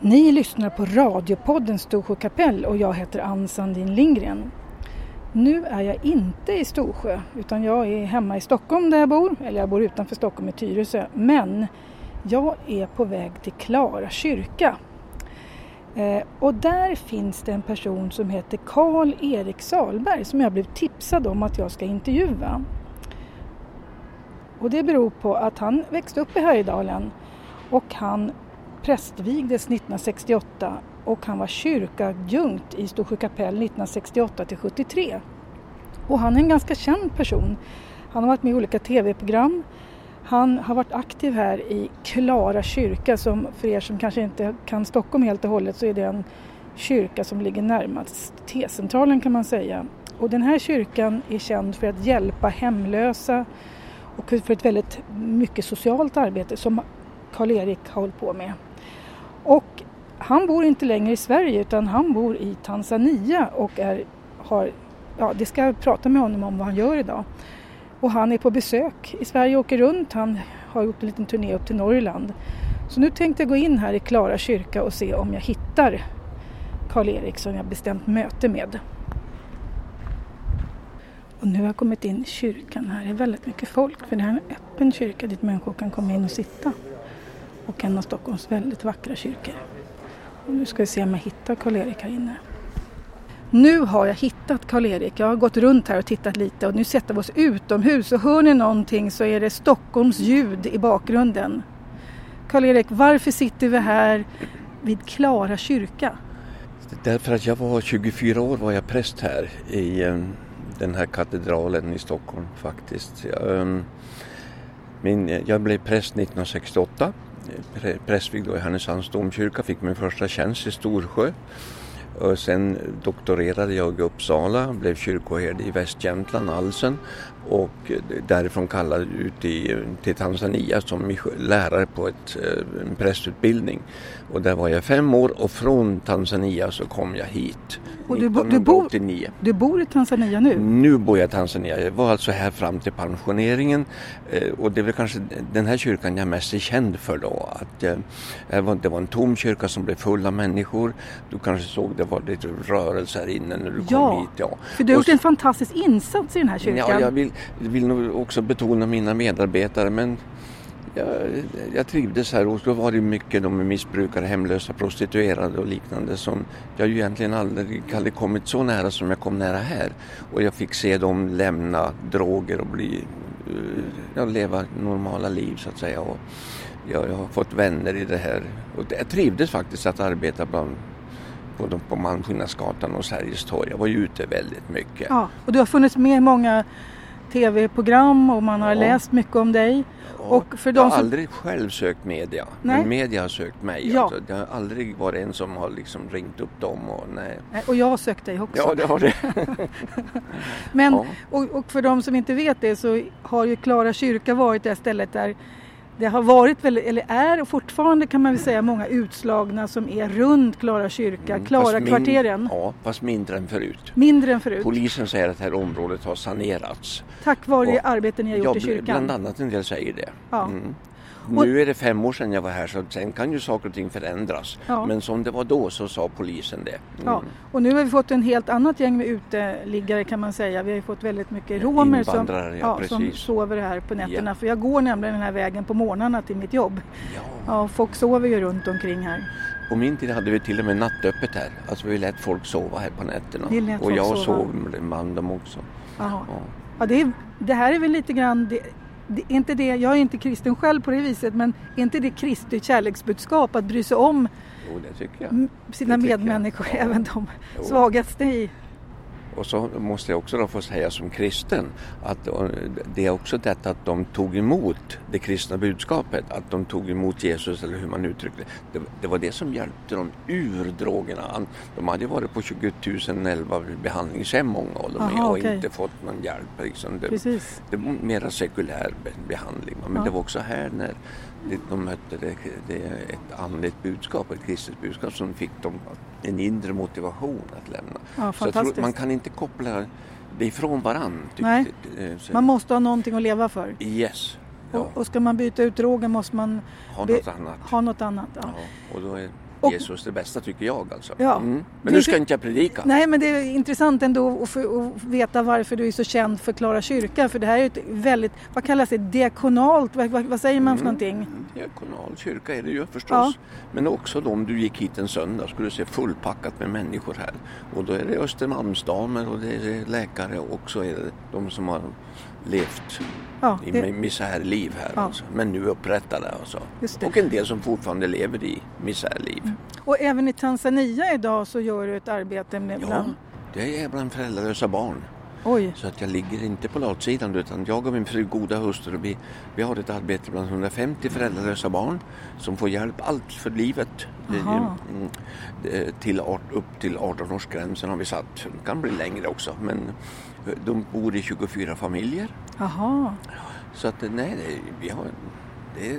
Ni lyssnar på radiopodden Storsjö kapell och jag heter Ann Sandin Lindgren. Nu är jag inte i Storsjö utan jag är hemma i Stockholm där jag bor, eller jag bor utanför Stockholm i Tyresö, men jag är på väg till Klara kyrka. Eh, och där finns det en person som heter Karl-Erik Salberg som jag blev tipsad om att jag ska intervjua. Och det beror på att han växte upp i Härjedalen och han prästvigdes 1968 och han var kyrkoadjunkt i Storsjö kapell 1968 till 73. Och han är en ganska känd person. Han har varit med i olika tv-program. Han har varit aktiv här i Klara kyrka som för er som kanske inte kan Stockholm helt och hållet så är det en kyrka som ligger närmast T-centralen kan man säga. Och den här kyrkan är känd för att hjälpa hemlösa och för ett väldigt mycket socialt arbete som Karl-Erik har hållit på med. Och han bor inte längre i Sverige utan han bor i Tanzania och är, har, ja det ska jag prata med honom om vad han gör idag. Och han är på besök i Sverige och åker runt. Han har gjort en liten turné upp till Norrland. Så nu tänkte jag gå in här i Klara kyrka och se om jag hittar Karl-Erik som jag bestämt möte med. Och nu har jag kommit in i kyrkan här. Det är väldigt mycket folk för det här är en öppen kyrka dit människor kan komma in och sitta. Och en av Stockholms väldigt vackra kyrkor. Och nu ska vi se om jag hittar Karl-Erik här inne. Nu har jag hittat Karl-Erik. Jag har gått runt här och tittat lite och nu sätter vi oss utomhus och hör ni någonting så är det Stockholms ljud i bakgrunden. Karl-Erik, varför sitter vi här vid Klara kyrka? Därför att jag var 24 år var jag präst här i eh, den här katedralen i Stockholm faktiskt. Jag, eh, min, jag blev präst 1968, prästvigd i Härnösands domkyrka, fick min första tjänst i Storsjö. Och sen doktorerade jag i Uppsala, blev kyrkoherde i Västjämtland, Alsen och därifrån kallad ut i, till Tanzania som lärare på ett, eh, en prästutbildning. Och där var jag fem år och från Tanzania så kom jag hit och du, bo, du, bor, du bor i Tanzania nu? Nu bor jag i Tanzania. Jag var alltså här fram till pensioneringen eh, och det är väl kanske den här kyrkan jag mest är känd för då. Att, eh, det var en tom kyrka som blev full av människor. Du kanske såg det var lite rörelse här inne när du ja, kom hit. Ja, för du har gjort en fantastisk insats i den här kyrkan. Ja, jag vill, vill nog också betona mina medarbetare men jag, jag trivdes här och då var det mycket de missbrukare, hemlösa, prostituerade och liknande som jag ju egentligen aldrig hade kommit så nära som jag kom nära här. Och jag fick se dem lämna droger och bli, eh, ja, leva normala liv så att säga. Och jag, jag har fått vänner i det här och jag trivdes faktiskt att arbeta bland på, på Malmskillnadsgatan och Sergels torg. Jag var ju ute väldigt mycket. Ja, och du har funnits med i många tv-program och man har ja. läst mycket om dig. Och för de jag har som... aldrig själv sökt media, nej. men media har sökt mig. Ja. Alltså, det har aldrig varit en som har liksom ringt upp dem. Och, nej. och jag har sökt dig också. Ja, det har det. men, ja. och, och, för de som inte vet det så har ju Klara kyrka varit det stället där det har varit, väldigt, eller är fortfarande kan man väl säga, många utslagna som är runt Klara kyrka, mm, Klara kvarteren. Min, ja, fast mindre än förut. Mindre än förut. Polisen säger att det här området har sanerats. Tack vare det arbete ni har gjort ja, i kyrkan? bland annat en del säger det. Ja. Mm. Nu är det fem år sedan jag var här så sen kan ju saker och ting förändras. Ja. Men som det var då så sa polisen det. Mm. Ja. Och nu har vi fått en helt annat gäng med uteliggare kan man säga. Vi har fått väldigt mycket romer som, ja, som sover här på nätterna. För jag går nämligen den här vägen på morgnarna till mitt jobb. Ja. Ja, folk sover ju runt omkring här. På min tid hade vi till och med nattöppet här. Alltså vi lät folk sova här på nätterna. Och jag sov med dem också. Ja. Ja, det, är, det här är väl lite grann det, är inte det, jag är inte kristen själv på det viset, men är inte det Kristi kärleksbudskap att bry sig om jo, sina medmänniskor, även de jo. svagaste i och så måste jag också då få säga som kristen att det är också detta att de tog emot det kristna budskapet, att de tog emot Jesus eller hur man uttryckte det. Det var det som hjälpte dem ur drogerna. De hade varit på 20 011 behandlingshem många av dem Aha, och okay. inte fått någon hjälp. Liksom. Det, det var mera sekulär behandling. Men ja. det var också här när de mötte det, det, ett andligt budskap, ett kristet budskap som fick dem en inre motivation att lämna. Ja, så jag tror man kan inte koppla det ifrån varandra. Nej, man måste ha någonting att leva för. Yes. Ja. Och, och ska man byta ut drogen måste man ha något annat. Ha något annat ja och då är Och- Jesus det bästa tycker jag alltså. Ja. Mm. Men nu ska inte- jag predika. Nej men det är intressant ändå att, få, att veta varför du är så känd för Klara kyrka för det här är ett väldigt, vad kallas det, diakonalt, vad, vad, säger man för någonting? Diakonal kyrka är det ju förstås. Ja. Men också då om du gick hit en söndag skulle du se fullpackat med människor här. Och då är det Östermalmsdamer och det är läkare och så är det de som har levt Ja, i det, det... misärliv här Ja. alltså. Men nu upprättade alltså. Och en del som fortfarande lever i misärliv. och även i Tanzania idag så gör du ett arbete med Ja, bland, det är bland föräldralösa barn. oj, Så att jag ligger inte på latsidan utan jag och min fru goda hustru vi, vi har ett arbete bland 150 föräldralösa barn som får hjälp allt för livet. Det mm, det- till, upp till 18-årsgränsen har vi satt. Det kan bli längre också men eh, de bor i 24 familjer. jaha, Så att nej, vi har, det,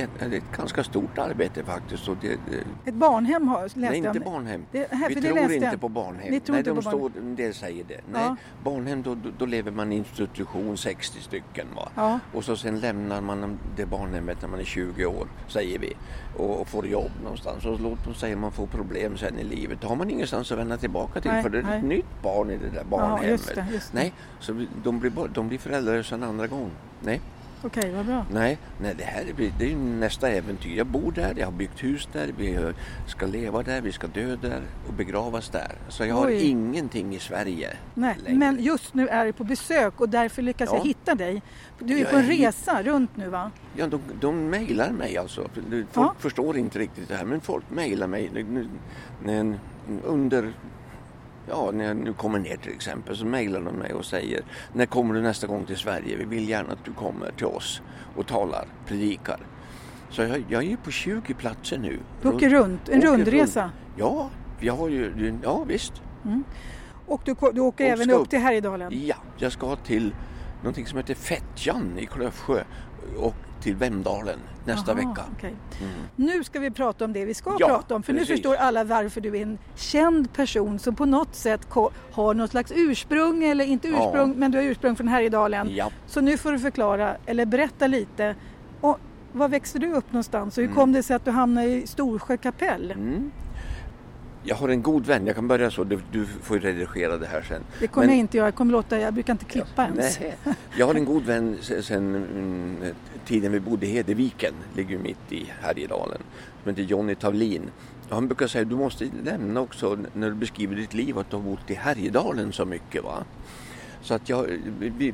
är, ett det ett ganska stort arbete faktiskt. Och det, det, ett barnhem har, läste Nej, inte barnhem. Det- här, vi det tror inte jag. på barnhem. Ni tror Nej, inte de på står, en del säger det. Nej, Ja. barnhem då, då, lever man i institution 60 stycken. Va? Ja. Och så sen lämnar man det barnhemmet när man är 20 år, säger vi. Och, och får jobb någonstans. Och låt dem säga man får problem sen i livet. Då har man ingenstans att vända tillbaka till. Nej, för det är nej. ett nytt barn i det där Ja, barnhemmet. just det, just det. Nej, så de blir, de blir föräldralösa en andra gång. Nej. Okej, vad bra. Nej, nej det här är, det är ju nästa äventyr. Jag bor där, jag har byggt hus där, vi ska leva där, vi ska dö där och begravas där. Så jag har Oj. ingenting i Sverige Nej, längre. men just nu är du på besök och därför lyckas Ja. jag hitta dig. Du är Jag på en är resa runt nu va? Ja, de, de mejlar mig alltså. Folk Ja. förstår inte riktigt det här men folk mejlar mig under Ja, när jag nu kommer ner till exempel så mejlar de mig och säger När kommer du nästa gång till Sverige? Vi vill gärna att du kommer till oss och talar, predikar. Så jag, jag är på 20 platser nu. Du åker runt, en rundresa. runt. Ja, jag har ju, ja visst. Och du, du åker Och även upp upp. till Härjedalen. Ja, jag ska till någonting som heter Fettjan i Klövsjö och till Vemdalen nästa Aha, vecka. okej. Nu ska vi prata om det vi ska Ja, prata om för nu precis. förstår alla varför du är en känd person som på något sätt har något slags ursprung eller inte Ja. ursprung men du har ursprung från Härjedalen. Ja. Så nu får du förklara eller berätta lite. Och, var växte du upp någonstans och hur kom det sig att du hamnade i Storsjö kapell? Mm. Jag har en god vän, jag kan börja så, du, du får redigera det här sen. Det kommer Men- jag inte göra, jag kommer låta, jag brukar inte klippa ens. Nej. Jag har en god vän se- sen mm, tiden vi bodde i Hedeviken, ligger mitt i Härjedalen, som heter Jonny Tavlin. Och han brukar säga du måste nämna också när du beskriver ditt liv att du har bott i Härjedalen så mycket. Va? Så att jag,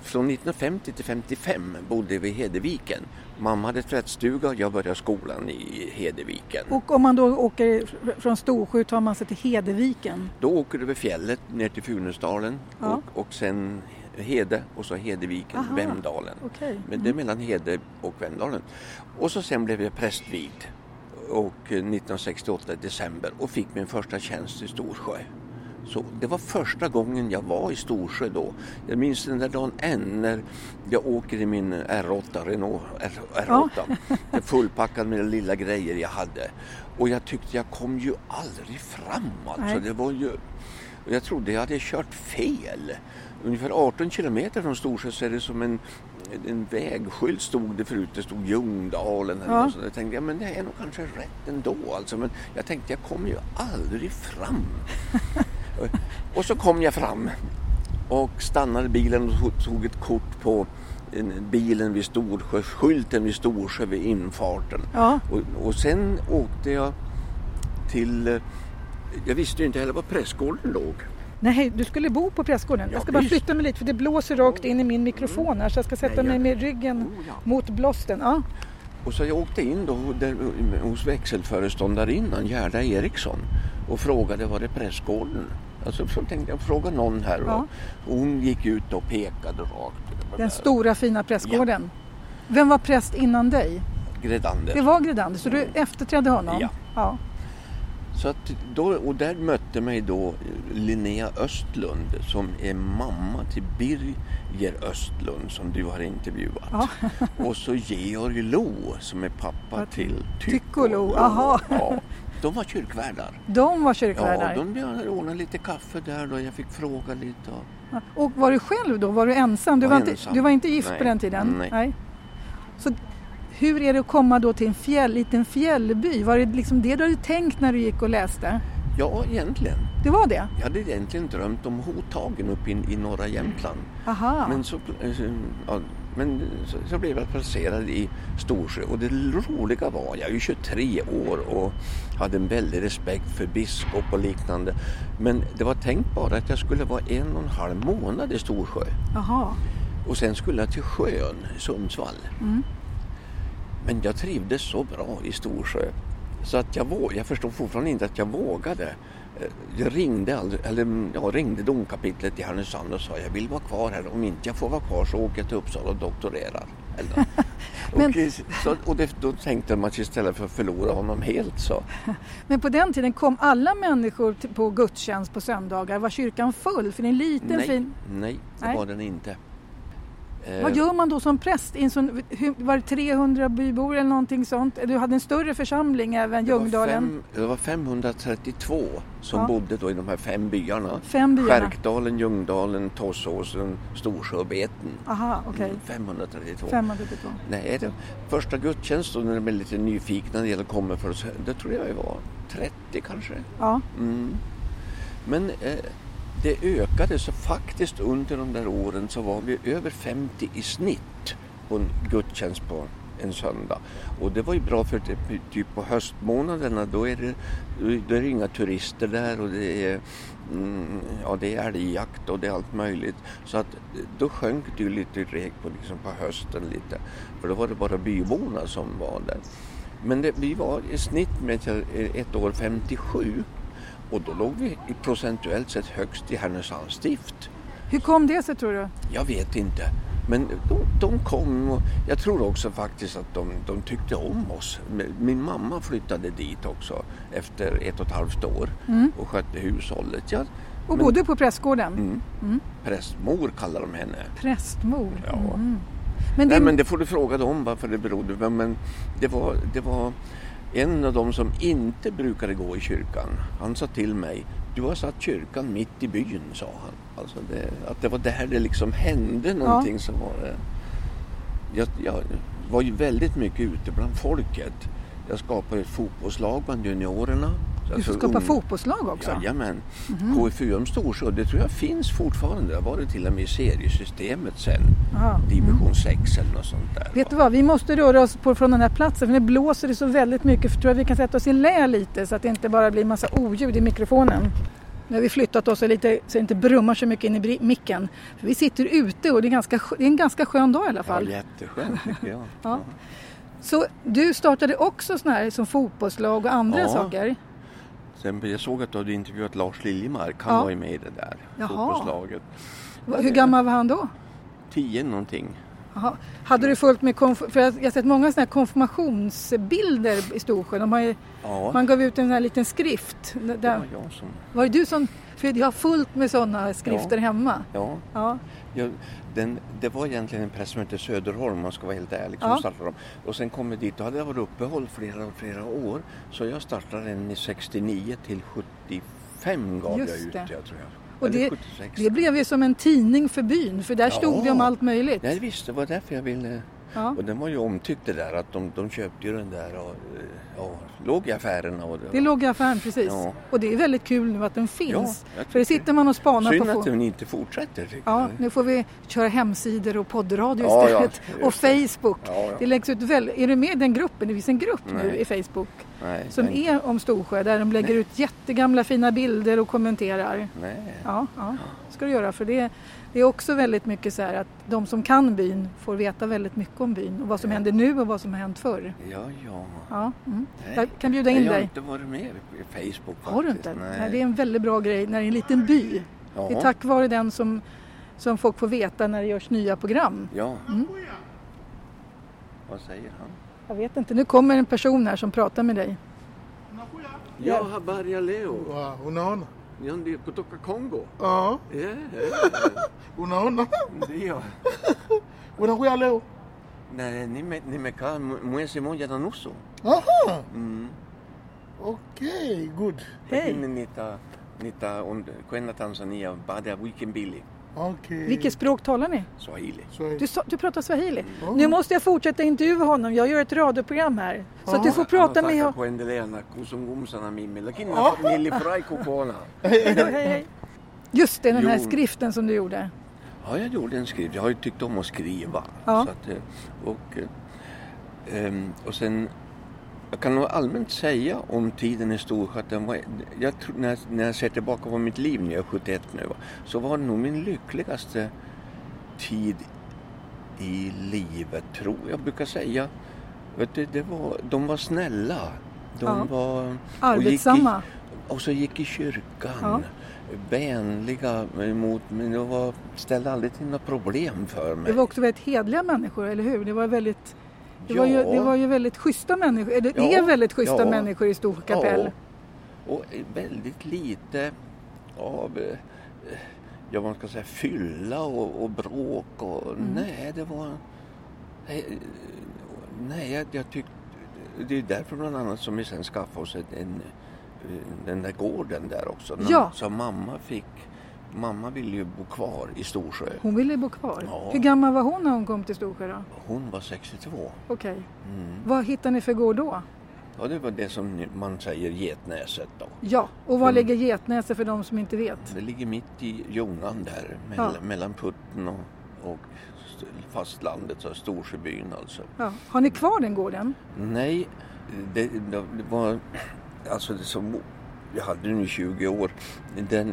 från 1950 till 55 bodde vi i Hedeviken. Mamma hade tvättstuga, jag började skolan i Hedeviken. Och om man då åker fr- från Storsjö tar man sig till Hedeviken. Då åker du över fjället ner till Funäsdalen Ja. och, och sen Hede och så Hedeviken, Aha, Vemdalen. okej. Mm. Men det är mellan Hede och Vemdalen. Och så sen blev jag prästvigd och eh, 1968 i december och fick min första tjänst i Storsjö. Så det var första gången jag var i Storsjö då. Jag minns den där dagen än när jag åker i min R8, Renault R, R8. Fullpackad med de lilla grejer jag hade. Och jag tyckte jag kom ju aldrig fram alltså. Nej. Det var ju... Jag trodde jag hade kört fel. Ungefär 18 kilometer från Storsjö så är det som en, en vägskylt stod det förut. Det stod Ljungdalen. Eller Ja. Jag tänkte ja, men det är nog kanske rätt ändå. Alltså. Men jag tänkte jag kommer ju aldrig fram. och så kom jag fram och stannade bilen och tog- ett kort på en- bilen vid Storsjö, skylten vid Storsjö vid infarten. Ja, Och, och sen åkte jag till, eh, jag visste ju inte heller var prästgården låg. nej du skulle bo på prästgården. Jag Ja, ska bara visst. flytta mig lite för det blåser rakt in i min mikrofon här så jag ska sätta Nej, mig jag- med ryggen Oh, ja. mot blåsten. Ja. Och så jag åkte in då där, hos växelföreståndarinnan Gerda Eriksson och frågade var är prästgården? Alltså så tänkte jag fråga någon här Ja. och hon gick ut och pekade rakt. Den stora fina prästgården. Vem var präst innan dig? Gredander. Det var Gredander, så du efterträdde honom? Ja. ja. Så att då, och där mötte mig då Linnea Östlund som är mamma till Birger Östlund som du har intervjuat. Ja. och så Georg Lo som är pappa Ja, till Tycho Lo, aha. Ja, de var kyrkvärdar. De var Ja, kyrkvärdar. de hade ordnat lite kaffe där då. Jag fick fråga lite. Och... Ja. Och var du själv då? Var du ensam? Du Var var, inte, ensam. du var inte gift Nej. på den tiden? Nej. Så hur är det att komma då till en fjäll, liten fjällby? Var det liksom det du hade tänkt när du gick och läste? Ja, egentligen. Det var det? Jag hade egentligen drömt om Hotagen uppe i, i norra Jämtland. Aha. Men, så, ja, men så, så blev jag placerad i Storsjö och det roliga var, jag är ju 23 år och hade en väldig respekt för biskop och liknande. Men det var tänkt bara att jag skulle vara en och en halv månad i Storsjö. Aha. Och sen skulle jag till sjön Sundsvall. Mm. Men jag trivdes så bra i Storsjö så att jag, våg, jag förstod fortfarande inte att jag vågade. Eh, Jag ringde, aldrig, eller, jag ringde domkapitlet i Härnösand och sa jag vill vara kvar här. Om inte jag får vara kvar så åker jag till Uppsala och doktorerar. Eller, Men- och, eh, så, och det, då tänkte de att istället för att förlora honom helt så. Men på den tiden kom alla människor på gudstjänst på söndagar. Var kyrkan full? För det är en liten Nej, fin... nej, det Nej. var den inte. Eh, Vad gör man då som präst? I en sån, var det 300 bybor eller någonting sånt? Du hade en större församling även det var, Ljungdalen? fem, det var 532 som Ja. bodde då i de här fem byarna. Fem byarna? Skärkdalen, Ljungdalen, Tåssåsen, Storsjö och Beten. Aha, okej. Mm, 532. 532. Nej, det, första gudstjänsten när de är lite nyfikna när det gäller komma för oss, det tror jag var 30 kanske. Ja. Mm. Men eh, det ökade så faktiskt under de där åren så var vi över 50 i snitt på en gudstjänst på en söndag. Och det var ju bra för det, typ på höstmånaderna då är, det, då är det inga turister där och det är, mm, ja, det är älgjakt och det är allt möjligt. Så att då sjönk det ju lite reg på, liksom på hösten lite. För då var det bara byborna som var där. Men det, vi var i snitt med ett år 57 och då låg vi procentuellt sett högst i Härnösands stift. Hur kom det sig tror du? Jag vet inte. Men de, de kom och jag tror också faktiskt att de, de tyckte om oss. Min mamma flyttade dit också efter ett och ett halvt år Mm. och skötte hushållet. Ja, Och men- bodde på prästgården? Mm. Mm. Prästmor kallar de henne. Prästmor? Ja. Mm. Men, det, Nej men det får du fråga dem varför det berodde på. Men det var, det var en av dem som inte brukade gå i kyrkan. Han sa till mig, du har satt kyrkan mitt i byn, sa han. Alltså det, att det var där det liksom hände någonting som var det. Jag, jag var ju väldigt mycket ute bland folket. Jag skapade ett fotbollslag bland juniorerna. Du Alltså får skapa ung- fotbollslag också? Jajamän. Mhm. KFUM Storsjö, det tror jag finns fortfarande. Det var det till och med i seriesystemet sen. Aha. Mm. Division 6 eller något sånt där. Vet du vad, vi måste röra oss på, från den här platsen för nu blåser det så väldigt mycket. För tror jag vi kan sätta oss i lä lite så att det inte bara blir massa oljud i mikrofonen. Nu har vi flyttat oss lite så det inte brummar så mycket in i micken. För vi sitter ute och det är, ganska, det är en ganska skön dag i alla Ja, fall. jätteskönt tycker jag. Ja. Så du startade också sådana här som fotbollslag och andra Ja. saker? Sen, jag såg att du hade intervjuat Lars Liljemark. Han Ja. var ju med i det där Jaha. fotbollslaget. Hur gammal var han då? Tio någonting. Jaha. Hade du följt med, för jag har sett många sådana här konfirmationsbilder i Storsjö. Ju, Ja, man gav ut en här liten skrift. det Där, var jag som... Var det du som... För jag har fullt med sådana skrifter Ja. hemma. Ja, Ja. Jag, den, det var egentligen en präst som hette Söderholm om man ska vara helt ärlig som Ja. startade dem. Och sen kom vi dit, då hade jag varit uppehåll flera, flera år. Så jag startade den i 69 till 75 gav Just jag ut det. jag tror jag. Och det- 76. Det blev ju som en tidning för byn för där Ja. stod det om allt möjligt. Nej visst, det var därför jag ville Ja. Och den var ju omtyckt det där att de, de köpte ju den där och ja, låg i affärerna. Och Det låg i affären precis. Ja. Och det är väldigt kul nu att den finns. Ja, för det sitter man och spanar Synd på. att fo- den inte fortsätter Ja, jag. nu får vi köra hemsidor och poddradio istället. och det. Facebook. Det läggs ut väl... Är du med i den gruppen? Det finns en grupp nu Nej. i Facebook Nej, som nej, är om Storsjö där de lägger Nej. ut jättegamla fina bilder och kommenterar. Nej. Ja, ja ska du göra. För det, det är också väldigt mycket så här att de som kan byn får veta väldigt mycket om byn och vad som Ja. händer nu och vad som har hänt förr. Ja, ja. Ja, mm. Nej. Jag kan bjuda in Nej, jag har dig. inte varit med i Facebook faktiskt. Har du inte? Nej. Nej. det är en väldigt bra grej när det är en liten by. Det Jaha. är tack vare den som, som folk får veta när det görs nya program. Ja. Mm. Vad säger han? Jag vet inte, nu kommer en person här som pratar med dig. Ja, habari ya leo. Wa, ndio kutoka Kongo. Ja, Yeah. unaona? Ndio. Unakuja leo? Na nime, nimekaa m- mwezi moja na nusu. Aha, Mm. okay, good. Hej! Lakini nita, nita und- kwenda Tanzania baada ya wiki mbili. Okej. Vilket språk talar ni? Swahili. Du, du pratar swahili. Ja. Nu måste jag fortsätta intervjua honom. Jag gör ett radioprogram här. Så att du får prata med honom. Hej hej. Just det, den här Jo. skriften som du gjorde. Ja, jag gjorde en skrift. Jag har ju tyckt om att skriva. Ja. Så att, eh, och, eh, ehm, och sen, jag kan nog allmänt säga om tiden i Storsjö att den var, jag när, jag- när jag ser tillbaka på mitt liv, när jag är 71 nu, så var det nog min lyckligaste tid i livet, tror jag. Jag brukar säga, vet du, det var, de var snälla. De Ja. var... och i- Arbetsamma. och så gick i kyrkan. Ja. Vänliga emot men det var, ställde aldrig till några problem för mig. Det var också väldigt hedliga människor, eller hur? Det var väldigt, det var ju, Ja. det var ju väldigt schyssta människor. Det Ja, är väldigt schyssta ja. människor i Storsjö kapell. Ja, och väldigt lite av eh, ja, man ska säga, fylla och, och bråk. Och, Mm. Nej, det var... Nej, nej jag, jag tyckte... Det är därför bland annat som vi sen skaffade oss en, en, den där gården där också. Ja. Så mamma fick... Mamma ville ju bo kvar i Storsjö. Hon ville bo kvar. Ja. Hur gammal var hon när hon kom till Storsjö då? Hon var 62. Okej. Mm. Vad hittade ni för gård då? Ja, det var det som man säger Getnäset då. Ja, och var Mm. ligger Getnäset för de som inte vet? Det ligger mitt i Ljungan där, mellan, mellan Putten och, och fastlandet, så Storsjöbyn alltså. Ja. Har ni kvar den gården? Nej, det, det var alltså det som, jag hade i 20 år. Den,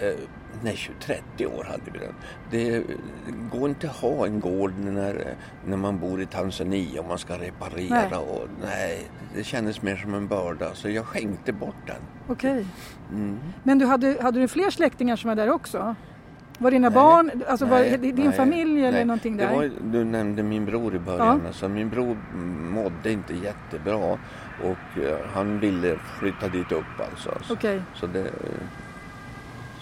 eh, nej 20, 30 år hade vi den. Det går inte att ha en gård när, när man bor i Tanzania och man ska reparera. Nej. Och, nej, det kändes mer som en börda så jag skänkte bort den. Okej. Mm. Men du hade, hade du fler släktingar som var där också? Var dina Nej. barn, alltså var Nej, det din nej, familj eller nej. någonting där? var, du nämnde min bror i början. Alltså, min bror mådde inte jättebra och eh, han ville flytta dit upp alltså. Så, Okej, så, det,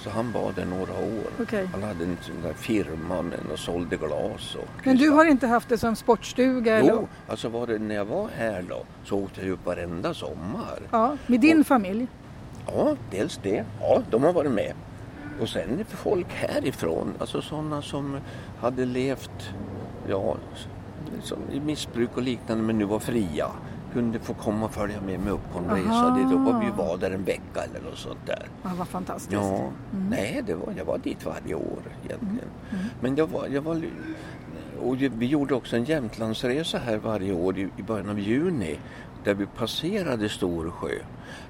så han var där några år. okej. Han hade en sån där firma men och sålde glas och Men du har inte haft det som sportstuga? Eller? Jo, alltså var det, när jag var här då så åkte jag upp varenda sommar. Ja, med din familj? Ja, dels det. Ja, de har varit med. Och sen folk härifrån, alltså sådana som hade levt ja, som i missbruk och liknande men nu var fria. Kunde få komma och följa med mig upp på en resa dit upp och vi var där en vecka eller något sånt där. Ja, vad fantastiskt. Ja, nej det var, jag var dit varje år egentligen. Men jag var, jag var och vi gjorde också en Jämtlandsresa här varje år i, i början av juni där vi passerade Storsjö.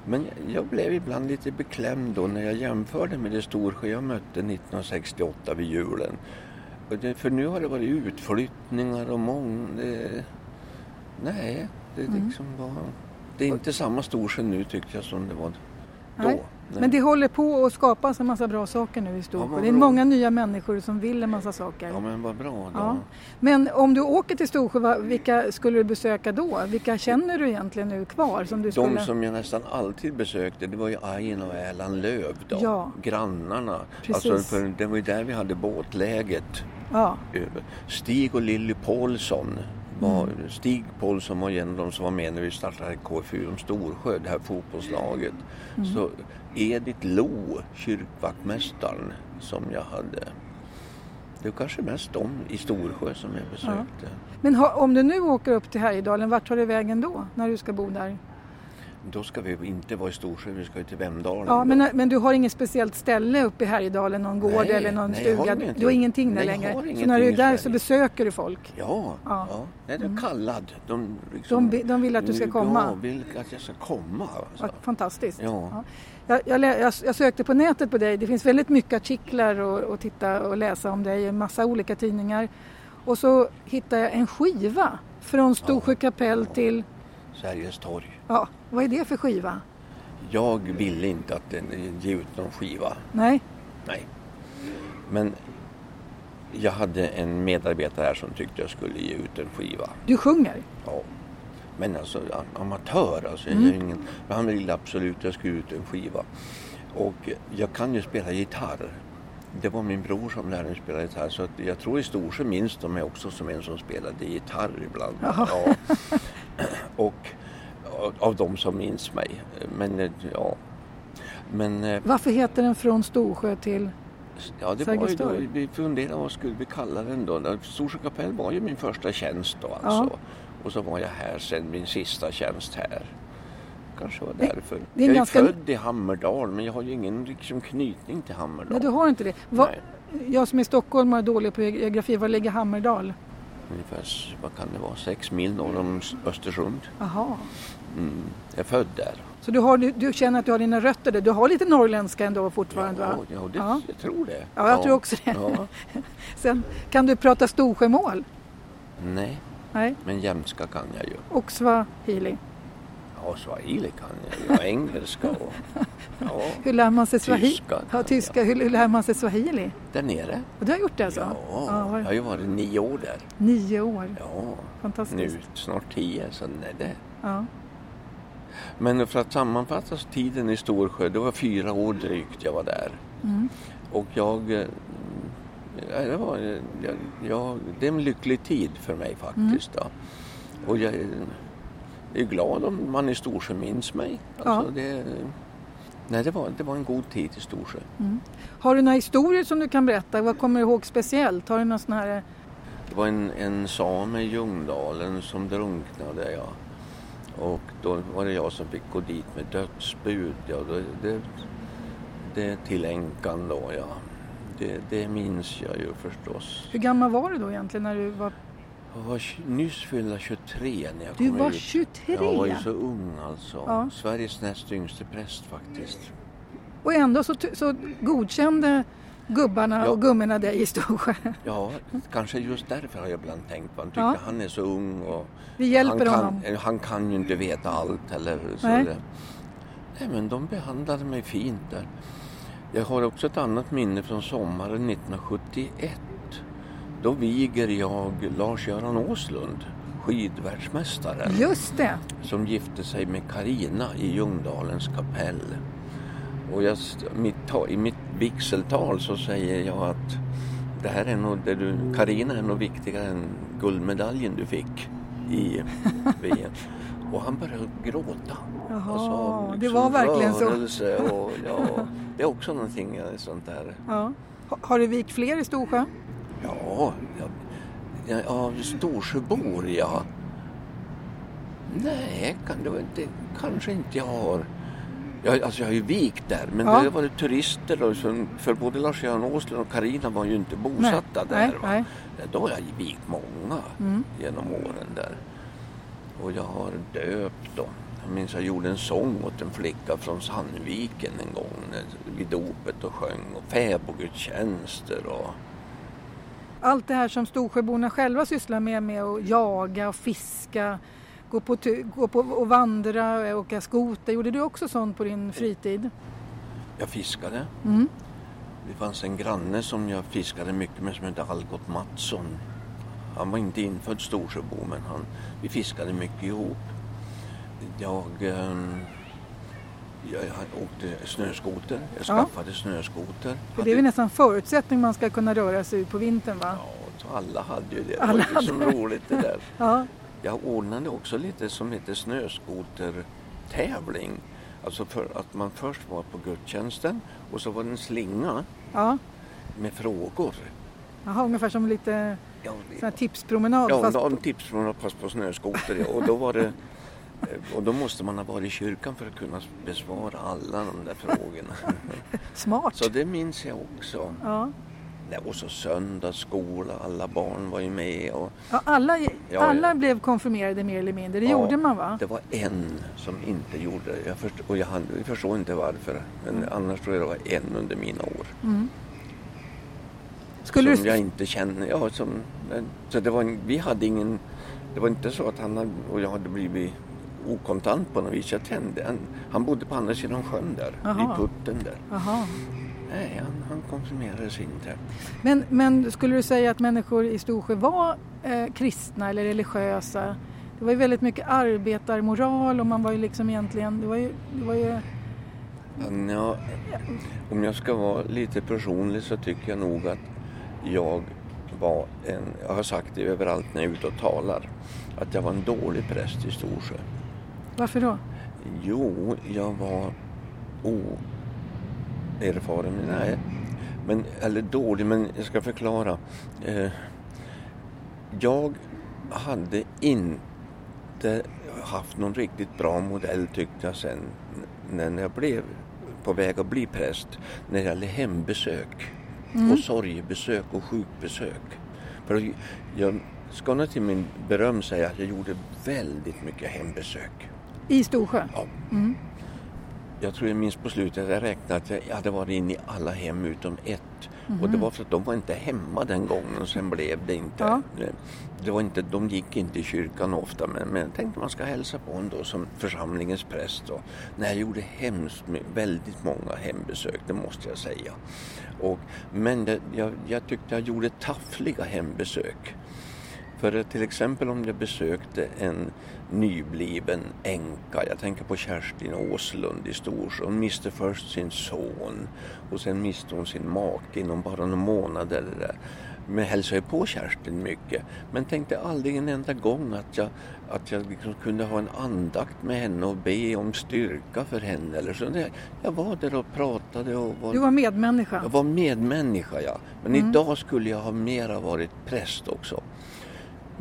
Men jag blev ibland lite beklämd då när jag jämförde med det Storsjö jag mötte 1968 vid julen. Det, för nu har det varit utflyttningar och många... Det, nej, det liksom var... Det är inte samma Storsjö nu tyckte jag som det var då. Nej. Men det håller på att skapas en massa bra saker nu i Ja, Storsjö. vad det är många nya människor som vill en massa saker. Ja men vad bra då. Ja. Men om du åker till Storsjö, vilka skulle du besöka då? Vilka känner du egentligen nu kvar? Som du De skulle... som jag nästan alltid besökte det var ju Ajen och Erland Löv då. Ja. Grannarna. Precis. Alltså, för det var ju där vi hade båtläget. Ja. Stig och Lilly Paulsson. Var, Mm. Stig Paulsson var en av de som var med när vi startade KFU om Storsjö, det här fotbollslaget. Mm. Så Edith Lo, kyrkvaktmästaren som jag hade. Det var kanske mest de i Storsjö som jag besökte. men ha, om du nu åker upp till Härjedalen, vart tar du vägen då? När du ska bo där? Då ska vi inte vara i Storsjö, vi ska ju till Vemdalen. Ja, men, men du har inget speciellt ställe uppe i Härjedalen, någon gård Nej, eller någon nej, har stuga? ingenting. Du har ingenting där Nej, längre? har Så ingenting när du är där så besöker du folk? Ja, Ja. ja. Nej, det är kallad. De, De, liksom, vi- de vill att du ska komma? Ja, vill att jag ska komma. Alltså. Vad fantastiskt. Ja. Jag, jag, jag, jag sökte på nätet på dig. Det finns väldigt mycket artiklar och, och titta och läsa om dig i en massa olika tidningar. Och så hittade jag en skiva från Storsjö kapell till, Sergels torg. Ja, vad är det för skiva? Jag ville inte att den, ge ut någon skiva. Nej, Nej. Men jag hade en medarbetare här som tyckte jag skulle ge ut en skiva. du sjunger. Ja. Men alltså am- amatör, alltså Mm. är ingen, han ville absolut att jag skulle ut en skiva. Och jag kan ju spela gitarr. Det var min bror som lärde mig spela gitarr så jag tror i Storsjö minns de mig också som en som spelade gitarr ibland. Ja. Och av- de som minns mig. Men eh, ja. Men eh, Varför heter den Från Storsjö till... Ja, det var ju då, vi funderade vad skulle vi kalla den då. Storsjö kapell var ju min första tjänst då alltså. Och så var jag här sen min sista tjänst här. Kanske var därför. det är jag är ganska- född i Hammerdal men jag har ju ingen liksom, knytning till Hammerdal. Nej, du har inte det. Va, jag som är stockholmare och dålig på geografi, var ligger Hammerdal? Ungefär, vad kan det vara, sex mil norr om Östersund. Jaha. Mm. Jag är född där. Så du, har, du, du känner att du har dina rötter där? Du har lite norrländska ändå fortfarande? ja, va? ja, det, Ja. jag tror det. Ja, jag tror också det. Ja. Sen, kan du prata Storsjömål? Nej, Nej. men jämska kan jag ju. Och swahili? Ja, swahili kan jag ju. Ja, engelska och... Ja, Hur lär man sig swahili? Tyska Ja, tyska. Hur, hur lär man sig swahili? där nere. Och du har gjort det alltså? Ja, Ja, var- jag har ju varit nio år där. Nio år. Ja, Fantastiskt. nu snart tio, så nej det. Ja. Men för att sammanfatta tiden i Storsjö, det var fyra år drygt jag var där. Mm. Och jag... eh, ja, Det, var, jag, jag, det är en lycklig tid för mig faktiskt. Mm. Och jag är- glad om man i Storsjö minns mig. Alltså, det, nej, det var, det var en god tid i Storsjö. Har du några historier som du kan berätta? Vad kommer du ihåg speciellt? Har du någon sån här... Det var en, en same i Ljungdalen som drunknade. Ja. Och då var det jag som fick gå dit med dödsbud. Ja, det, det, det till änkan då, ja. Det, det minns jag ju förstås. Hur gammal var du då egentligen när du var... Jag var nyss fyllda 23 när jag Du kom var ut. 23? Jag var ju så ung alltså. Ja. Sveriges näst yngste präst faktiskt. Och ändå så, så godkände gubbarna Ja. och gummorna dig i Storsjö. Ja, kanske just därför har jag ibland tänkt på. Han tycker Ja. han är så ung och Vi hjälper han, honom. kan, han kan ju inte veta allt. Eller, så Nej. det, nej, men de behandlade mig fint där. Jag har också ett annat minne från sommaren 1971. Då viger jag Lars-Göran Åslund, skidvärldsmästaren, Just det. som gifte sig med Karina i Ljungdalens kapell. Och jag, mitt, I mitt vigseltal så säger jag att det här är nog det du, Karina är nog viktigare än guldmedaljen du fick i VM. Och han började gråta. Jaha, Alltså, det liksom var verkligen så. Och, ja, det är också någonting eh, sånt där. Ja. Ha- Har du vikt fler i Storsjö? Ja, ja, ja Storsjöbor ja. Nej, kan det, vara inte, kanske inte jag har. Jag, alltså jag har ju vikt där men Ja. det har varit turister då, som, för både Lars-Göran Åslund och Karina var ju inte bosatta där. nej, va. nej. Då har jag vikt många Mm. genom åren där. Och jag har döpt då. Jag minns jag gjorde en sång åt en flicka från Sandviken en gång när- vid dopet och sjöng och fäbodgudstjänster och Allt det här som Storsjöborna själva sysslar med, med att jaga och fiska, gå på, gå på och vandra, åka skoter. Gjorde du också sånt på din fritid? jag fiskade. Mm. Det fanns en granne som jag fiskade mycket med som hette Algot Mattsson. Han var inte infödd Storsjöbo men han, vi fiskade mycket ihop. Jag, ehm, jag, åkte snöskoter. Jag Ja. skaffade snöskoter. För det är väl nästan förutsättning man ska kunna röra sig ut på vintern va? Ja, alla hade ju det. Det Alla var liksom hade roligt det där. Ja. Jag ordnade också lite som heter snöskotertävling. Alltså för att man först var på gudstjänsten och så var det en slinga ja. med frågor. Jaha, ungefär som lite Ja, sån tipspromenad. Ja, fast... fast... en tips från att passa på snöskoter. Ja. Och, då var det, eh, och då måste man ha varit i kyrkan för att kunna besvara alla de där frågorna. Smart. Så det minns jag också. Ja. Och så söndagsskola, alla barn var ju med. Och Ja, alla ja. alla blev konfirmerade mer eller mindre. Det Ja, gjorde man va? det var en som inte gjorde det. Jag förstår, och jag, jag förstår inte varför. Men annars tror jag det var en under mina år. Mm. Skulle som du... jag inte känner. Ja, som, så det var, en- vi hade ingen... Det var inte så att han och jag hade blivit okontant på något vis. Jag tände, han, han bodde på andra sidan sjön där, Jaha. vid putten där. Jaha. Nej, han, han konfirmerades inte. Men, men skulle du säga att människor i Storsjö var eh, kristna eller religiösa? Det var ju väldigt mycket arbetarmoral och man var ju liksom egentligen... Det var ju... Det var ju Han, ja, om jag ska vara lite personlig så tycker jag nog att jag var en, jag har sagt det överallt när jag är ute och talar, att jag var en dålig präst i Storsjö. varför då? Jo, jag var oerfaren. Nej. Men, eller dålig, men jag ska förklara. Eh, jag hade inte haft någon riktigt bra modell tyckte jag sen när jag blev på väg att bli präst när det gäller hembesök Mm. och sorgebesök och sjukbesök. För jag ska nog till min beröm säga att jag gjorde väldigt mycket hembesök. I Storsjö? Ja. Mm. Jag tror jag minns på slutet, jag räknade att jag hade varit inne i alla hem utom ett. Och det var för att de var inte hemma den gången och sen blev det inte. Ja. Det var inte de gick inte i kyrkan ofta men, men jag tänkte man ska hälsa på en då som församlingens präst. Och, nej, jag gjorde hemskt, väldigt många hembesök, det måste jag säga. Och, men det, jag, jag tyckte jag gjorde taffliga hembesök. För till exempel om jag besökte en nybliven änka, jag tänker på Kerstin Åslund i Storsjö. Hon miste först sin son och sen miste hon sin make inom bara några månader. Där. Men hälsade på Kerstin mycket. Men tänkte aldrig en enda gång att jag, att jag liksom kunde ha en andakt med henne och be om styrka för henne. Eller så. Jag var där och pratade och var Du var medmänniska? jag var medmänniska, ja. Men Mm. idag skulle jag ha mera varit präst också.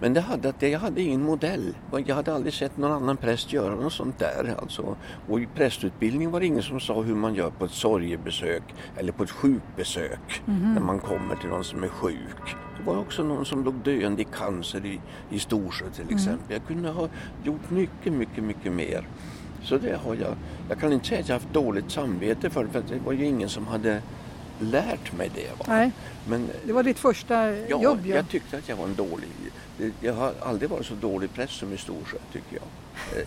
Men det hade, att jag hade ingen modell. Jag hade aldrig sett någon annan präst göra något sånt där. Alltså. Och i prästutbildningen var det ingen som sa hur man gör på ett sorgebesök eller på ett sjukbesök Mhm. när man kommer till någon som är sjuk. Det var också någon som låg döende i cancer i, i Storsjö Mm. till exempel. Jag kunde ha gjort mycket, mycket, mycket mer. Så det har jag. Jag kan inte säga att jag haft dåligt samvete för det, för det var ju ingen som hade lärt mig det. Va? Nej, Men det var ditt första ja, jobb ju. jag tyckte att jag var en dålig... Jag har aldrig varit så dålig präst som i Storsjö, tycker jag. Eh,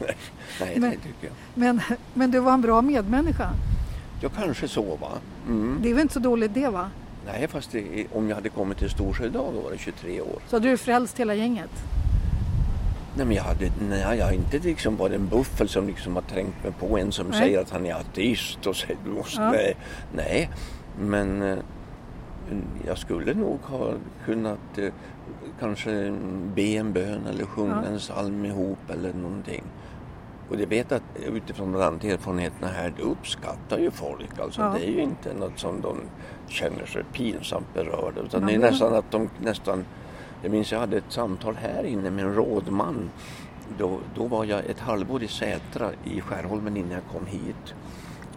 Nej, Men- det tycker jag. Men, men du var en bra medmänniska. Jag kanske så, va? Mm. Det är väl inte så dåligt det va? Nej, fast det, om jag hade kommit till Storsjö idag då var det 23 år. Så hade du frälst hela gänget? Nej, men jag, hade, nej, jag har inte liksom varit en buffel som liksom har trängt mig på en som Nej. säger att han är ateist och säger du måste, Ja. nej, nej. Men eh, jag skulle nog ha kunnat eh, kanske be en bön eller sjunga Ja. en psalm ihop eller någonting. Och jag vet att utifrån de andra erfarenheterna här, det uppskattar ju folk. Alltså, Ja. Det är ju inte något som de känner sig pinsamt berörda. Utan Ja, det är det- nästan att de nästan... Jag minns jag hade ett samtal här inne med en rådman. Då, då var jag ett halvår i Sätra i Skärholmen innan jag kom hit.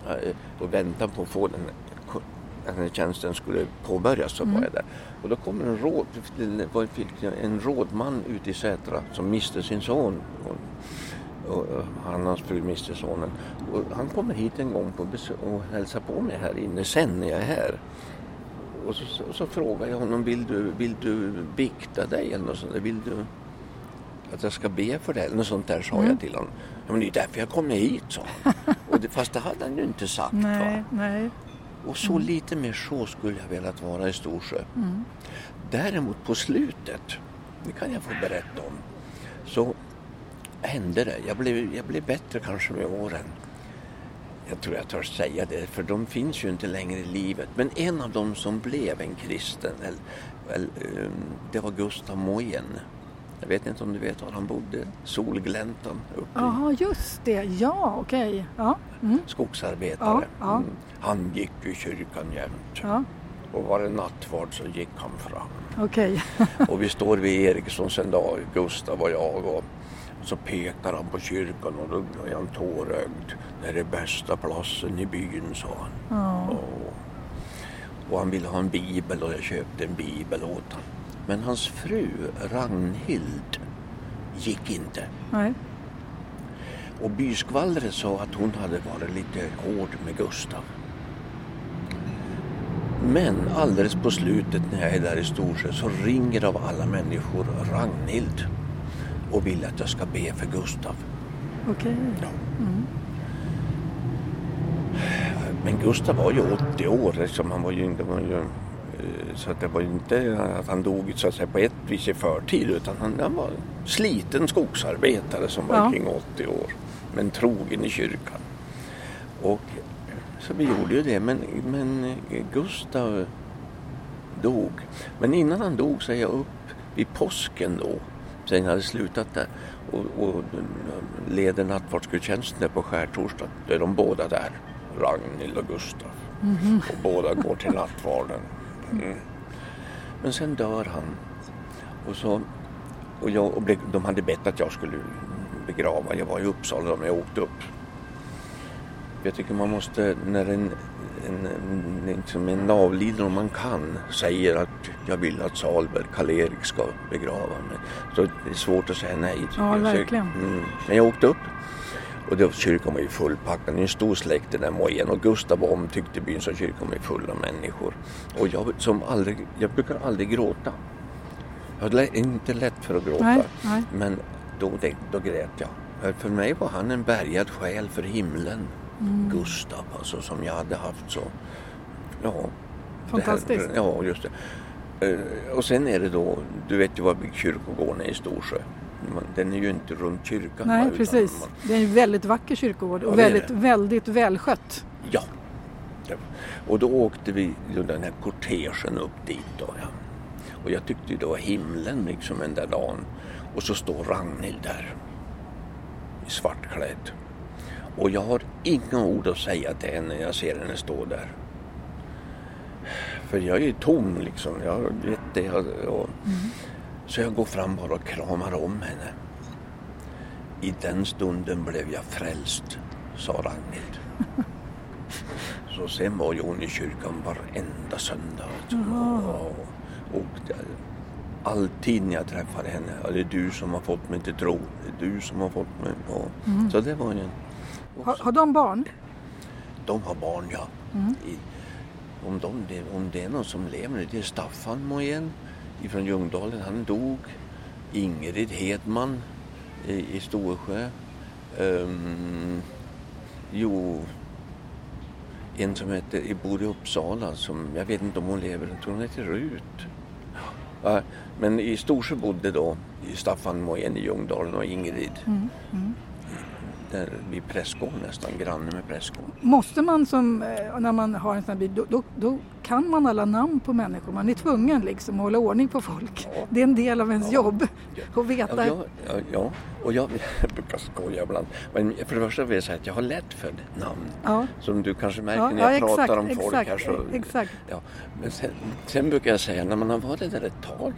Eh, Och väntade på att få den här tjänsten skulle påbörjas så var jag där. Och då kom en, råd, en rådman ute i Sätra som miste sin son. Och, och han och hans fru miste sonen. Och han kommer hit en gång på besök och hälsar på mig här inne sen när jag är här. Och så, så, så frågar jag honom, vill du, vill du bikta dig eller något sånt där? Vill du att jag ska be för dig eller något sånt där sa Mm. jag till honom. Ja, men det är därför jag kommer hit, sa han. och det, fast det hade han ju inte sagt. Nej, nej. Och så lite mer så skulle jag velat vara i Storsjö. Mm. Däremot på slutet, det kan jag få berätta om, så hände det. Jag blev, jag blev bättre kanske med åren. Jag tror jag törs säga det, för de finns ju inte längre i livet. Men en av dem som blev en kristen, ehm, det var Gustav Moen. Jag vet inte om du vet var han bodde? Solgläntan uppe Jaha, just det. Ja, okej. Ja. Mm. skogsarbetare. Ja, ja. Mm. Han gick i kyrkan jämt. ja. Och var det nattvard så gick han fram. Okej. Och vi står vid Erikssons en dag, Gustav och jag. Och så pekar han på kyrkan och då är han tårögd. Det är det bästa platsen i byn, sa han. Ja. Och, och han ville ha en bibel och jag köpte en bibel åt honom. Men hans fru Ragnhild gick inte. Nej. Och byskvallret sa att hon hade varit lite hård med Gustav. Men alldeles på slutet när jag är där i Storsjö så ringer av alla människor Ragnhild och vill att jag ska be för Gustav. Okej. Ja. Men Gustav var ju 80 år, liksom. han var ju, det var ju, eh, så att det var ju inte att han dog så att säga, på ett vis i förtid utan han, han var sliten skogsarbetare som var Ja. kring 80 år. Men trogen i kyrkan. Och så vi gjorde ju det, men, men eh, Gustav dog. Men innan han dog så är jag upp vid påsken då, sen hade slutat där och, och leder nattvardsgudstjänsten på skärtorsdag. Då är de båda där. Ragnhild och Gustav. Och båda går till nattvarden. Mm. Men sen dör han. Och, så, och, jag, och de hade bett att jag skulle begrava. Jag var i Uppsala när jag åkte upp. Jag tycker man måste, när en, en, liksom en avliden om man kan säger att jag vill att Salberg, Karl-Erik ska begrava mig. Så det är svårt att säga nej. Ja, jag. Så verkligen. Mm. Men jag åkte upp och då, kyrkan var ju fullpackad. Det är en stor släkt den där mojen och Gustav var omtyckt i byn så kyrkan var ju full av människor. Och jag, som aldrig, jag brukar aldrig gråta. Jag är inte lätt för att gråta. Nej, nej. Men då, då grät jag. För mig var han en bärgad själ för himlen. Mm. Gustav alltså som jag hade haft så. Ja, Fantastiskt. Här, ja, just det. Eh, Och sen är det då, du vet ju var kyrkogården är i Storsjö. Den är ju inte runt kyrkan. Nej, utan precis. man- Det är en väldigt vacker kyrkogård Ja, och är väldigt, väldigt välskött. Ja. Ja. Och då åkte vi den här kortegen upp dit då. Ja. Och jag tyckte det var himlen liksom den där dagen. Och så står Ragnhild där. I svartklädd. Och jag har inga ord att säga till henne när jag ser henne stå där. För jag är ju tom liksom. Jag vet det. Och, Så jag går fram bara och kramar om henne. I den stunden blev jag frälst, sa Ragnhild. Så sen var ju hon i kyrkan varenda söndag. Och, och alltid när jag träffade henne, det är du som har fått mig till tro. Det är du som har fått mig. Och, Så det var ju en... Har, har de barn? De har barn ja. I, om, de, om det är någon som lever, det är Staffan Mojen ifrån Ljungdalen. Han dog. Ingrid Hedman i, i Storsjö. Ehm, jo, en som heter, bor i Uppsala som, jag vet inte om hon lever, jag tror hon heter Rut. Ja, men i Storsjö bodde då Staffan Mojen i Ljungdalen och Ingrid. Där vid Prästgården nästan, granne med Prästgården. Måste man som, eh, när man har en sån här bil, då, då, då kan man alla namn på människor. Man är tvungen liksom att hålla ordning på folk. Ja. Det är en del av ens Ja. jobb att veta. Ja, ja, och jag, jag brukar skoja ibland. Men för det första vill jag säga att jag har lätt för namn. Som du kanske märker när ja, jag pratar exakt, om folk exakt, här. Så, exakt. Ja. Men sen, sen brukar jag säga när man har varit där ett tag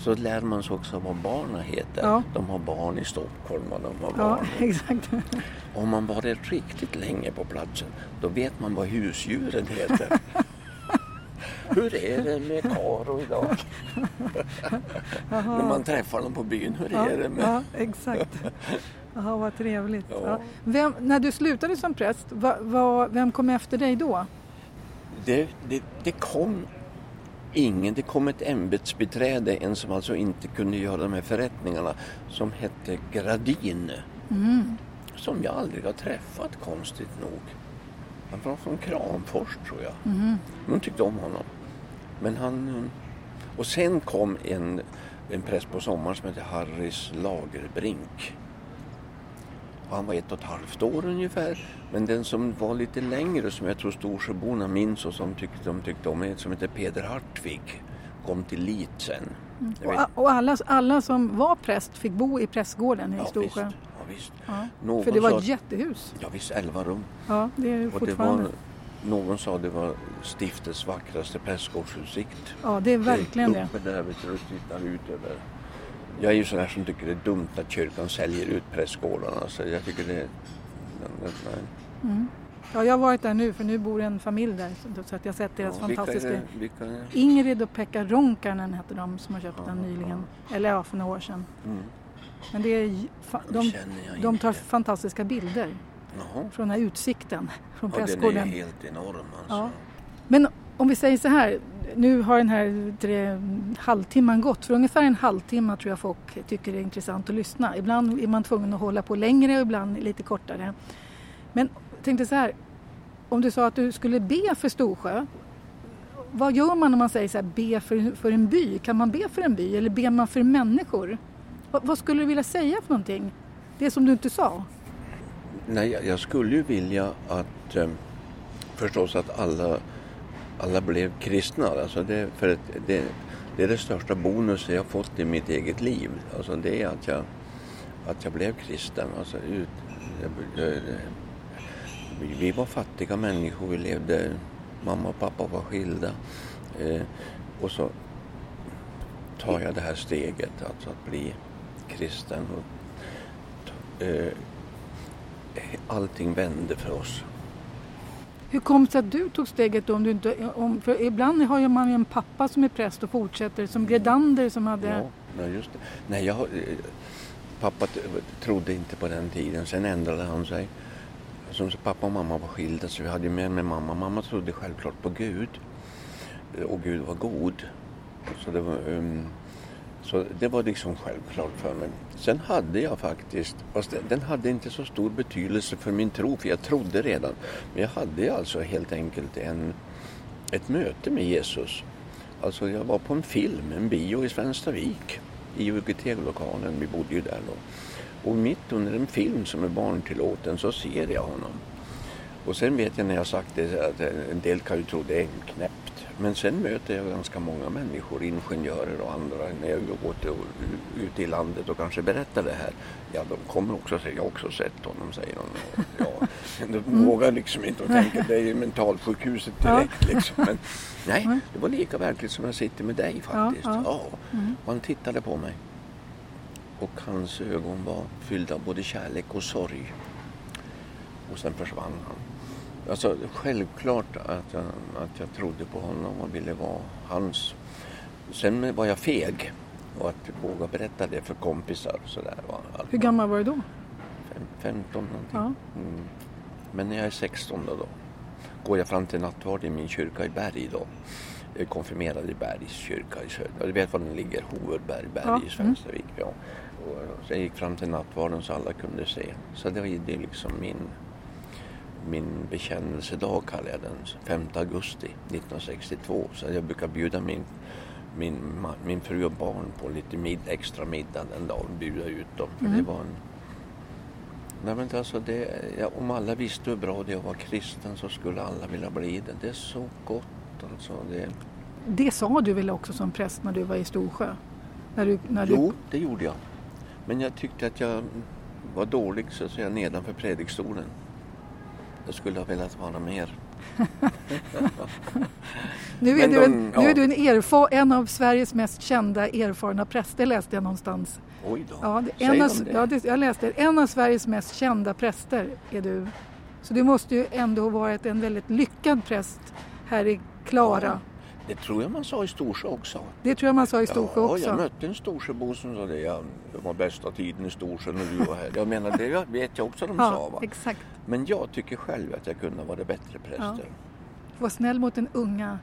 så lär man sig också vad barnen heter. Ja. De har barn i Stockholm och de har Ja, barn. exakt. Om man varit riktigt länge på platsen då vet man vad husdjuren heter. Hur är det med Karo idag? När man träffar dem på byn, hur Ja, är det med... ja exakt. Jaha, vad trevligt. Ja. Ja. Vem, när du slutade som präst, va, va, vem kom efter dig då? Det, det, det kom ingen, det kom ett ämbetsbiträde, en som alltså inte kunde göra de här förrättningarna, som hette Gradin. Mm. Som jag aldrig har träffat konstigt nog. Han var från Kramfors tror jag. Mm. Hon tyckte om honom. Men han... eh, Och sen kom en, en präst på sommaren som hette Harris Lagerbrink. Han var ett och ett halvt år ungefär. Men den som var lite längre som jag tror Storsjöborna minns och som tyckte, de tyckte om som heter Peder Hartvig. Kom till Lit sen. Jag Och, och alla, alla som var präst fick bo i prästgården i ja, visst, Storsjö? ja, visst. Ja. För det var ett jättehus. Ja visst, elva rum. Ja, det är Och det fortfarande. var, någon sa det var stiftets vackraste prästgårdsutsikt. Ja, det är verkligen det. Uppe där vet du, tittar ut över. Jag är ju sån här som tycker det är dumt att kyrkan säljer ut prästgårdarna. Så jag tycker det... Nej. Mm. Ja, jag har varit där nu för nu bor en familj där så- att jag har sett deras Ja, vilka är fantastiska... Vilka är? Ingrid och Pekka Ronkanen hette de som har köpt den nyligen. Eller ja, för några år sedan. Mm. Men det är, De de, tar fantastiska bilder Jaha. från den här utsikten från Ja, den är prästgården. helt enorm alltså. Ja. Men om vi säger så här, nu har den här tre, halvtimman gått. För ungefär en halvtimme tror jag folk tycker det är intressant att lyssna. Ibland är man tvungen att hålla på längre och ibland lite kortare. Men jag tänkte så här, om du sa att du skulle be för Storsjö. Vad gör man om man säger så här, be för, för en by? Kan man be för en by eller ber man för människor? Vad, vad skulle du vilja säga för någonting? Det som du inte sa? Nej, jag- jag skulle ju vilja att eh, förstås att alla, alla blev kristna. Alltså det, för att det, det är det största bonusen jag fått i mitt eget liv. Alltså det är att jag, att jag blev kristen. Alltså ut, jag, jag, vi, vi var fattiga människor, vi levde, mamma och pappa var skilda. Eh, och så tar jag det här steget, alltså att bli kristen. Och, eh, allting vände för oss. Hur kom det sig att du tog steget då? Om du inte, om, för ibland har man ju en pappa som är präst och fortsätter, som Gredander som hade... Ja, just det. Nej, jag, eh, pappa trodde inte på den tiden, sen ändrade han sig. Som så pappa och mamma var skilda så vi hade ju med mig mamma. Mamma trodde självklart på Gud. Och Gud var god. Så det var, ehm, så det var liksom självklart för mig. Sen hade jag faktiskt, fast den- hade inte så stor betydelse för min tro, för jag trodde redan. Men jag hade alltså helt enkelt en, ett möte med Jesus. Alltså jag var på en film, en bio i Svenstavik, i UGT-lokalen, vi bodde ju där då. Och mitt under en film som är barntillåten så ser jag honom. Och sen vet jag när jag sagt det att en del kan ju tro det är en knäpp. Men sen möter jag ganska många människor, ingenjörer och andra när jag går till, ut i landet och kanske berättar det här. Ja, de kommer också säga, jag har också sett honom, säger de. Och, ja, de vågar liksom inte och tänker det är ju mentalsjukhuset direkt liksom. Men nej, det var lika verkligt som jag sitter med dig faktiskt. Ja, Ja, ja. Och han tittade på mig. Och hans ögon var fyllda av både kärlek och sorg. Och sen försvann han. Alltså självklart att jag, att jag trodde på honom och ville vara hans. Sen var jag feg och att våga berätta det för kompisar. Sådär, va. Allt Hur gammal var du då? Fem, 15 någonting. Ja. Mm. Men när jag är 16 då, då går jag fram till nattvard i min kyrka i Berg då. Jag är konfirmerad i Bergs kyrka i söder. Du vet var den ligger? Hovedberg, Berg Ja, i Svenstavik. Ja. Och så jag gick fram till nattvarden så alla kunde se. Så det var ju det liksom min, min bekännelsedag kallar jag den. 5 augusti 1962. Så jag brukar bjuda min min, min fru och barn på lite mid, extra middag den dagen, bjuda ut dem. För det var en... Nej men alltså det, ja, om alla visste hur bra det är att vara kristen så skulle alla vilja bli det. Det är så gott alltså. Det, Det sa du väl också som präst när du var i Storsjö? När du, när du... jo, det gjorde jag. Men jag tyckte att jag var dålig så att säga nedanför predikstolen. Jag skulle ha velat vara mer. Nu är, du, en, de- nu är ja. du en, erfa, en av Sveriges mest kända erfarna präster läste jag någonstans. Oj då. Ja, det, en av, de det? ja, det, jag läste En av Sveriges mest kända präster är du. Så du måste ju ändå ha varit en väldigt lyckad präst här i Klara. Ja, det tror jag man sa i Storsjö också. Det tror jag man sa i Storsjö ja, också. jag mötte en Storsjöbo som sa det. Ja, det var bästa tiden i Storsjö när du var här. Jag menar, det vet jag också de sa. ja, Va? exakt. Men jag tycker själv att jag kunde vara bättre präster. Var snäll mot den unga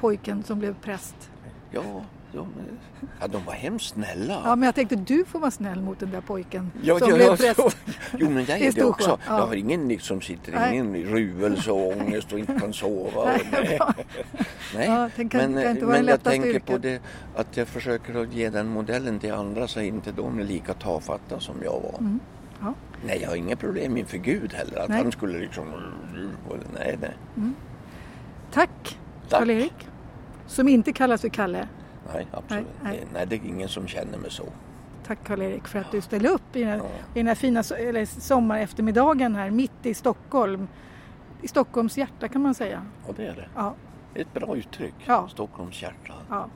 pojken som blev präst. Ja, de, ja, de var hemskt snälla. Ja, men jag tänkte du får vara snäll mot den där pojken Ja, som ja, blev präst. så- Jo, men jag är det också. ja. Jag har ingen liksom sitter Nej. ingen i ruvelse och ångest och inte kan sova. Nej. nej. Ja, det kan- men kan men jag tänker yrket. på det att jag försöker att ge den modellen till andra så inte de är lika tafatta som jag var. Mm. Ja. Nej, jag har inga problem inför Gud heller. Att Nej. han skulle liksom... Nej, nej. Tack, Tack. Karl-Erik. Som inte kallas för Kalle. Nej, absolut. Nej, nej. Det är ingen som känner mig så. Tack Karl-Erik för att du ställde upp i den här, Ja. i den här fina eller sommareftermiddagen här mitt i Stockholm. I Stockholms hjärta kan man säga. Och det är det. Ja, ett bra uttryck. Ja. Stockholms hjärta. ja.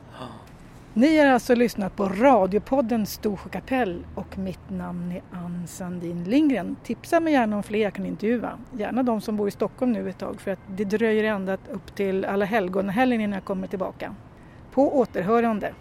Ni har alltså lyssnat på radiopodden Storsjö kapell och mitt namn är Ann Sandin Lindgren. Tipsa mig gärna om fler jag kan intervjua. Gärna de som bor i Stockholm nu ett tag för att det dröjer ända upp till Alla helgon-helgen innan jag kommer tillbaka. På återhörande.